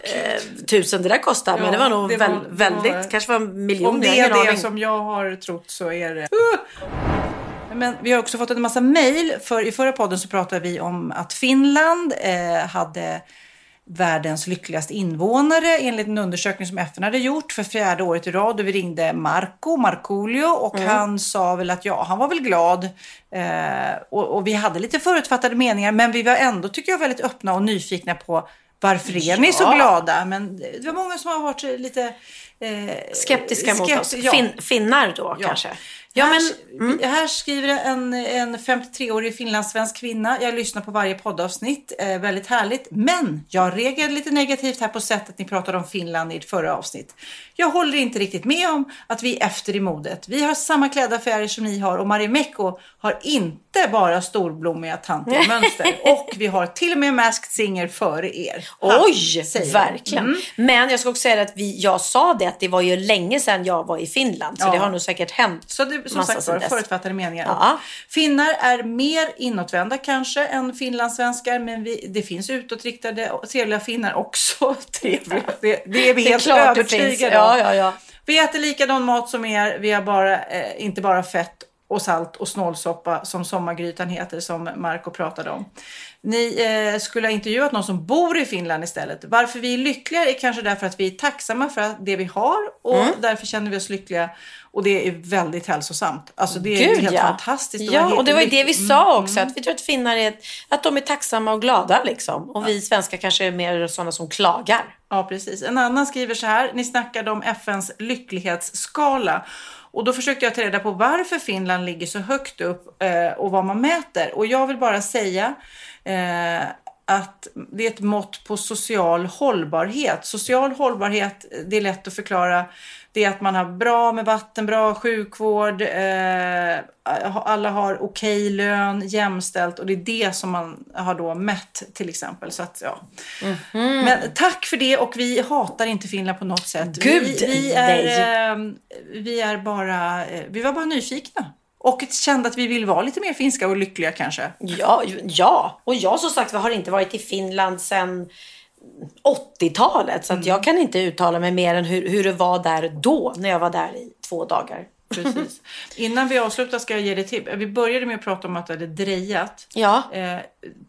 eh, tusen det där kostar, men Ja, det var nog det var- väl, väldigt, var- kanske var en miljon. om det är det aning. som jag har trott så är det... Uh! Men vi har också fått en massa mejl. För I förra podden så pratade vi om att Finland eh, hade världens lyckligaste invånare enligt en undersökning som FN hade gjort för fjärde året i rad. Och vi ringde Marco, Markoolio och Mm. han sa väl att ja, han var väl glad. Eh, och, och vi hade lite förutfattade meningar men vi var ändå, tycker jag, väldigt öppna och nyfikna på varför är ni så Ja. glada? Men det var många som har varit lite eh, Skeptiska mot skept- oss. ja. Fin, finnar då Ja. kanske. Ja, här, men, mm. här skriver en, en 53-årig finlandssvensk kvinna. Jag lyssnar på varje poddavsnitt. Eh, väldigt härligt. Men jag reagerade lite negativt här på sättet ni pratade om Finland i ert förra avsnitt. Jag håller inte riktigt med om att vi är efter i modet. Vi har samma klädaffärer som ni har och Marimekko har inte bara storblommiga tantiga mönster. Och vi har till och med Masked Singer före er. Ha, Oj, verkligen. Mm. Men jag ska också säga att vi, jag sa det att det var ju länge sedan jag var i Finland. Så Ja. det har nog säkert hänt Så det, som sagt var, förutfattade meningar. Ja. Finnar är mer inåtvända kanske än finlandssvenskar, men vi, det finns utåtriktade och trevliga finnar också. Trevliga, det, det är vi Det är helt övertygade om. Ja, ja, ja. Vi äter likadan mat som er. Vi har bara, eh, inte bara fett och salt och snålsoppa som sommargrytan heter som Marco pratade om. Ni eh, skulle ha intervjuat någon som bor i Finland istället. Varför vi är lyckliga är kanske därför att vi är tacksamma för det vi har och Mm. därför känner vi oss lyckliga. Och det är väldigt hälsosamt. Alltså det är Gud, helt ja. fantastiskt. Ja, och det var ju det vi sa Mm, också. Att vi tror att finnar är, att de är tacksamma och glada liksom. Och vi svenskar kanske är mer sådana som klagar. Ja, precis. En annan skriver så här. Ni snackade om FNs lycklighetsskala. Och då försökte jag ta reda på varför Finland ligger så högt upp eh, och vad man mäter. Och jag vill bara säga eh, att det är ett mått på social hållbarhet. Social hållbarhet, det är lätt att förklara. Det är att man har bra med vatten, bra sjukvård, eh, alla har okej lön, jämställt och det är det som man har då mätt till exempel. Så att, ja. Men tack för det och vi hatar inte Finland på något sätt. Gud, vi, vi, är, eh, vi är bara, eh, vi var bara nyfikna. Och kände att vi vill vara lite mer finska och lyckliga kanske. Ja, ja. och jag som sagt har inte varit i Finland sedan 80-talet. Så att jag kan inte uttala mig mer än hur, hur det var där då, när jag var där i två dagar. Precis. Innan vi avslutar ska jag ge dig tips. Vi började med att prata om att det hade drejat. Ja. Eh,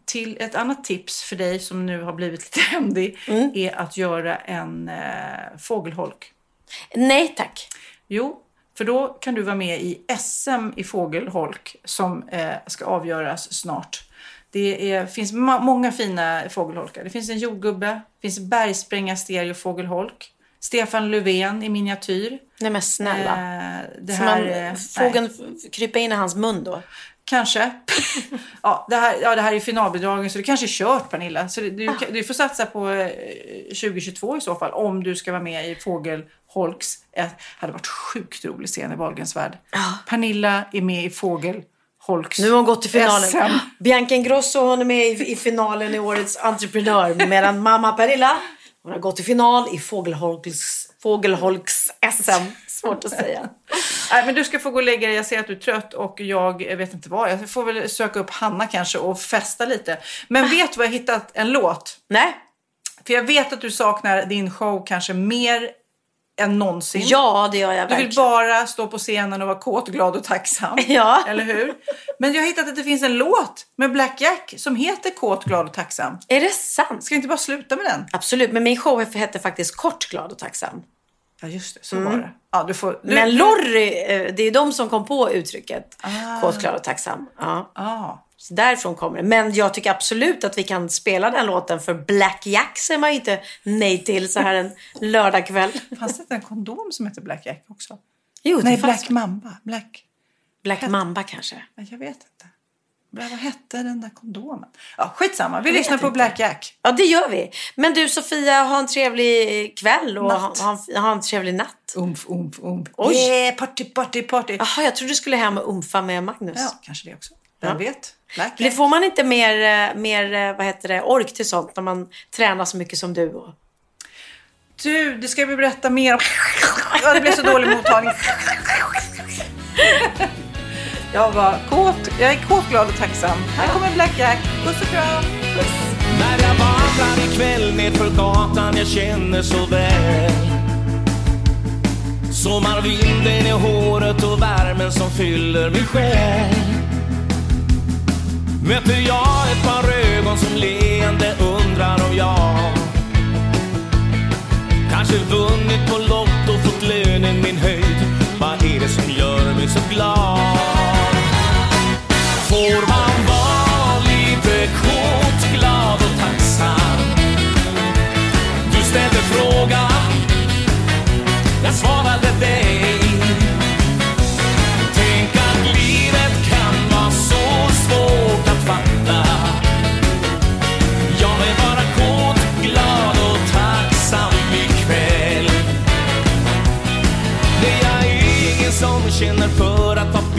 till ett annat tips för dig som nu har blivit lite händig Mm. är att göra en eh, fågelholk. Nej tack. Jo, för då kan du vara med i SM i fågelholk som eh, ska avgöras snart. Det är, finns många fina fågelholkar. Det finns en jordgubbe, det finns bergspränga stereo fågelholk. Stefan Löfven i miniatyr. Nej men snälla. Eh, det här, man eh, nej. fågeln f- krypa in i hans mun då? Kanske. ja, det här, ja, det här är finalbidragen så det kanske är kört Pernilla. Så det, du, Ah. du får satsa på eh, 2022 i så fall om du ska vara med i Fågelholks. Det hade varit sjukt roligt scen i Wahlgrens värld. Pernilla är med i Fågelholks Nu har hon gått till finalen. SM. Bianca Ingrosso hon är med i, i finalen i årets entreprenör. Medan mamma Perilla hon har gått till final i Fågelholks, Fågelholks SM. Svårt att säga. Nej, men du ska få gå och lägga dig. Jag ser att du är trött och jag vet inte vad. Jag får väl söka upp Hanna kanske och festa lite. Men vet du vad jag hittat? En låt. Nej. För jag vet att du saknar din show kanske mer än någonsin. Ja, det gör jag Du vill verkligen. bara stå på scenen och vara kåt, glad och tacksam. Ja. Eller hur? Men jag har hittat att det finns en låt med Black Jack som heter Kåt, glad och tacksam. Är det sant? Ska vi inte bara sluta med den? Absolut, men min show hette faktiskt Kort, glad och tacksam. Ja, just det. Så var det. Ja, du får, du, Men Lorry, eh, det är de som kom på uttrycket Kåt, glad och tacksam. Ja. Ah. Så därifrån kommer det. Men jag tycker absolut att vi kan spela den låten för Black Jack säger man ju inte nej till så här en lördagkväll. Fanns det inte en kondom som heter Black Jack också? Jo, det Nej, Black Mamba. Black... Black Mamba kanske. Jag vet inte. Vad hette den där kondomen? Ja, skitsamma. Vi lyssnar på Black Jack. Ja, det gör vi. Men du Sofia, ha en trevlig kväll och ha, ha, en, ha en trevlig natt. Umf, umf, umf. Oj. Yeah, party, party, party. Jaha, jag trodde du skulle hem och umfa med Magnus. Ja, kanske det också. Vem Ja. vet? Jack. får man inte mer, eh, mer eh, vad heter det, ork till sånt när man tränar så mycket som du. Och... Du, det ska vi berätta mer om. Ja, det blev så dålig mottagning. Jag var kåt. Jag är kåt, glad och tacksam. Här kommer Black Jack. Puss och kram. När jag vandrar ikväll nedför gatan jag känner så väl Sommarvinden i håret och värmen som fyller min själ Möter jag ett par ögon som leende undrar om jag Kanske vunnit på Lotto, fått lönen min höjd Vad är det som gör mig så glad? Får man vara lite kåt, glad och tacksam? Du ställde frågan, jag svarade dig.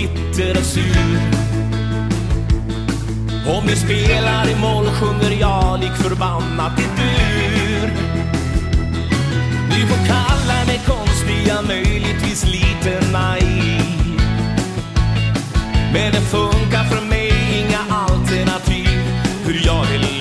Bitter och sur. Om du spelar i moll sjunger jag lik förbannat i dur. Du får kalla mig konstig, jag möjligtvis lite naiv. Men det funkar för mig, inga alternativ. Hur jag vill